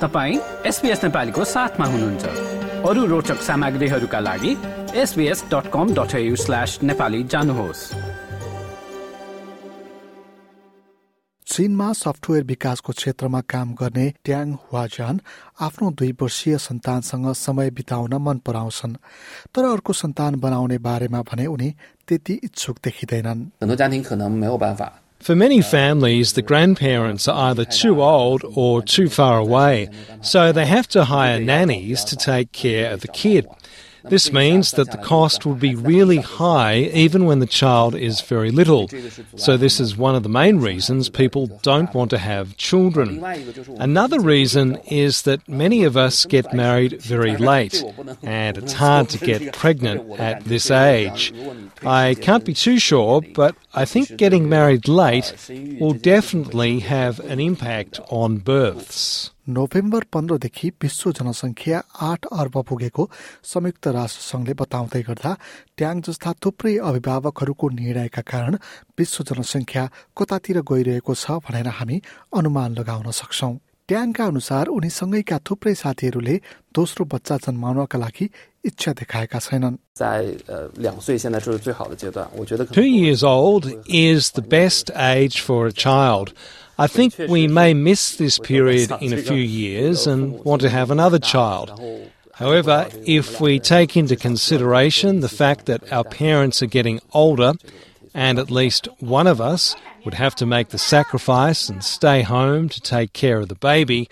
तपाईँ एसपिएस नेपालीको साथमा हुनुहुन्छ। अरू रोचक सामग्रीहरूका लागि SBS dot com dot slash Nepali जानुहोस्। चीनमा सफ्टवेयर विकासको क्षेत्रमा काम गर्ने ट्याङ हुवाजान आफ्नो दुई वर्षीय सन्तानसँग समय बिताउन मन पराउँछन्। तर अर्को सन्तान बनाउने बारेमा भने उनी त्यति इच्छुक देखिँदैनन्। For many families, the grandparents are either too old or too far away, so they have to hire nannies to take care of the kid. This means that the cost would be really high even when the child is very little. So, this is one of the main reasons people don't want to have children. Another reason is that many of us get married very late, and it's hard to get pregnant at this age. I can't be too sure, but I think getting married late will definitely have an impact on births. November पन्ध्रदेखि विश्व जनसङ्ख्या आठ अर्ब पुगेको संयुक्त राष्ट्र संघले बताउँदै गर्दा ट्याङ जस्ता थुप्रै अभिभावकहरूको निर्णयका कारण विश्व जनसङ्ख्या कतातिर गइरहेको छ भनेर हामी अनुमान लगाउन सक्छौ ट्याङका अनुसार उनीसँगैका थुप्रै साथीहरूले दोस्रो बच्चा जन्माउनका लागि इच्छा देखाएका छैनन् Two years old is the best age for a child. I think we may miss this period in a few years and want to have another child. However, if we take into consideration the fact that our parents are getting older and at least one of us would have to make the sacrifice and stay home to take care of the baby,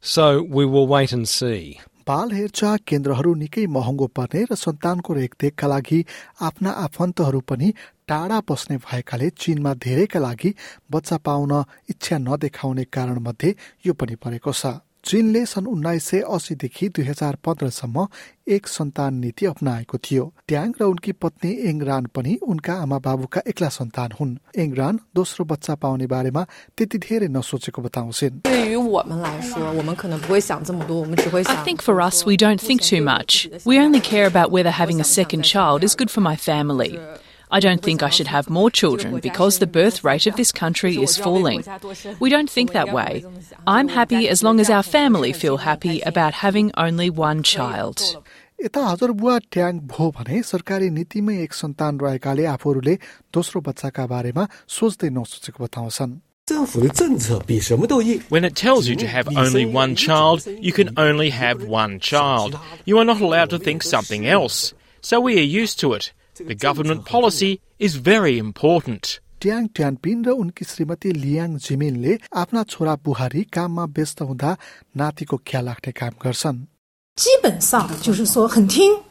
so we will wait and see. बाल हेरचाह केन्द्रहरू निकै महँगो पर्ने र सन्तानको रेखदेखका लागि आफ्ना आफन्तहरू पनि टाढा बस्ने भएकाले चीनमा धेरैका लागि बच्चा पाउन इच्छा नदेखाउने कारण मध्ये यो पनि परेको छ। चीनले सन् उन्नाइस सय अस्सीदेखि दुई हजार पन्ध्रसम्म एक सन्तान नीति अप्नाएको थियो ट्याङ र उनकी पत्नी एङरान पनि उनका आमा बाबुका एक्ला सन्तान हुन् एङरान दोस्रो बच्चा पाउने बारेमा त्यति धेरै नसोचेको बताउँछिन् I think for us, we don't think too much. We only care about whether having a second child is good for my family. I don't think I should have more children because the birth rate of this country is falling. We don't think that way. I'm happy as long as our family feel happy about having only one child. यता हजुरबुवा ट्याङ भो भने सरकारी नीतिमै एक सन्तान रहेकाले आफूहरूले दोस्रो बच्चाका बारेमा सोच्दै नसोचेको बताउँछन् When it tells you to have only one child, you can only have one child. You are not allowed to think something else. So we are used to it. The government policy is very important. ट्याङ ट्यानपिन र उनकी श्रीमती लियाङ जिमिनले आफ्ना छोरा बुहारी काममा व्यस्त हुँदा नातिको ख्याल राख्ने काम गर्छन् 基本上就是说很听政府和党的话的。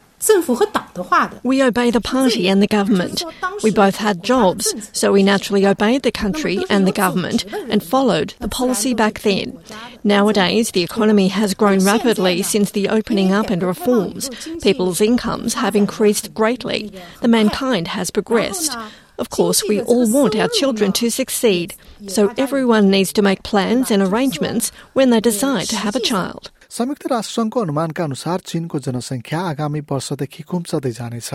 we obey the party and the government. We both had jobs, so we naturally obeyed the country and the government and followed the policy back then. Nowadays, the economy has grown rapidly since the opening up and reforms. People's incomes have increased greatly. The mankind has progressed. Of course, we all want our children to succeed, so everyone needs to make plans and arrangements when they decide to have a child. संयुक्त राष्ट्रसङ्घको अनुमानका अनुसार चीनको जनसङ्ख्या आगामी वर्षदेखि खुम्चदै जानेछ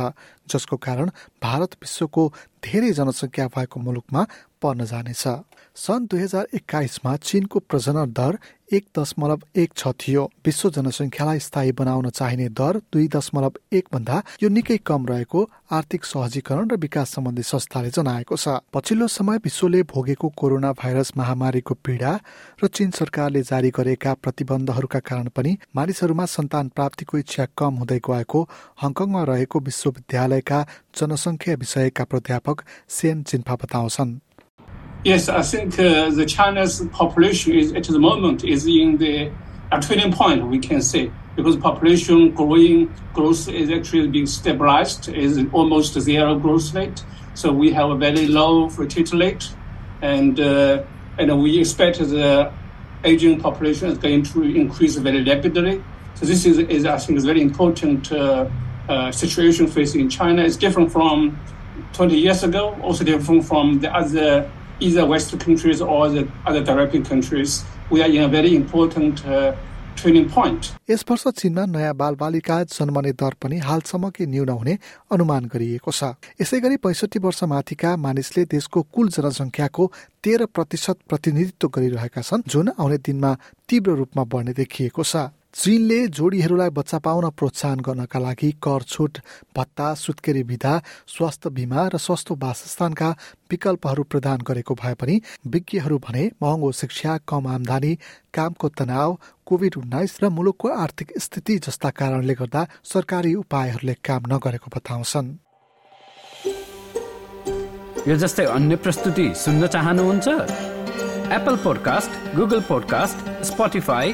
जसको कारण भारत विश्वको धेरै जनसङ्ख्या भएको मुलुकमा पर्न जानेछ। सन् दुई हजार एक्काइसमा चीनको प्रजनन दर एक दशमलव एक छ थियो। विश्व जनसङ्ख्यालाई स्थायी बनाउन चाहिने दर दुई दशमलव एक भन्दा यो निकै कम रहेको आर्थिक सहजीकरण र विकास सम्बन्धी संस्थाले जनाएको छ। पछिल्लो समय विश्वले भोगेको कोरोना भाइरस महामारीको पीडा र चीन सरकारले जारी गरेका प्रतिबन्धहरूका कारण पनि मानिसहरूमा सन्तान प्राप्तिको इच्छा कम हुँदै गएको हङकङमा रहेको विश्वविद्यालयका जनसङ्ख्या विषयका प्राध्यापक सेन चिन्फा बताउँछन्। Yes, I think uh, the China's population is at the moment is in the a turning point. We can say because population growing growth is actually being stabilized, is almost zero growth rate. So we have a very low fertility rate, and uh, and we expect the aging population is going to increase very rapidly. So this is, is I think is very important uh, uh, situation facing China. It's different from 20 years ago, also different from the other either Western countries or the other developing countries. We are in a very important uh, point. यस वर्ष चीनमा नयाँ बालबालिका जन्मने दर पनि हालसम्मकै न्यून हुने अनुमान गरिएको छ यसै गरी पैसठी वर्ष माथिका मानिसले देशको कुल जनसङ्ख्याको तेह्र प्रतिशत प्रतिनिधित्व गरिरहेका छन् जुन आउने दिनमा तीव्र रूपमा बढ्ने देखिएको छ चीनले जोडीहरूलाई बच्चा पाउन प्रोत्साहन गर्नका लागि कर छुट भत्ता सुत्केरी विधा स्वास्थ्य बिमा र सस्तो वासस्थानका विकल्पहरू प्रदान गरेको भए पनि विज्ञहरू भने महँगो शिक्षा कम आमदानी कामको तनाव कोभिड उन्नाइस र मुलुकको आर्थिक स्थिति जस्ता कारणले गर्दा सरकारी उपायहरूले काम नगरेको बताउँछन्। यो जस्तै अन्य प्रस्तुति सुन्न चाहनुहुन्छ? Apple podcast Google podcast Spotify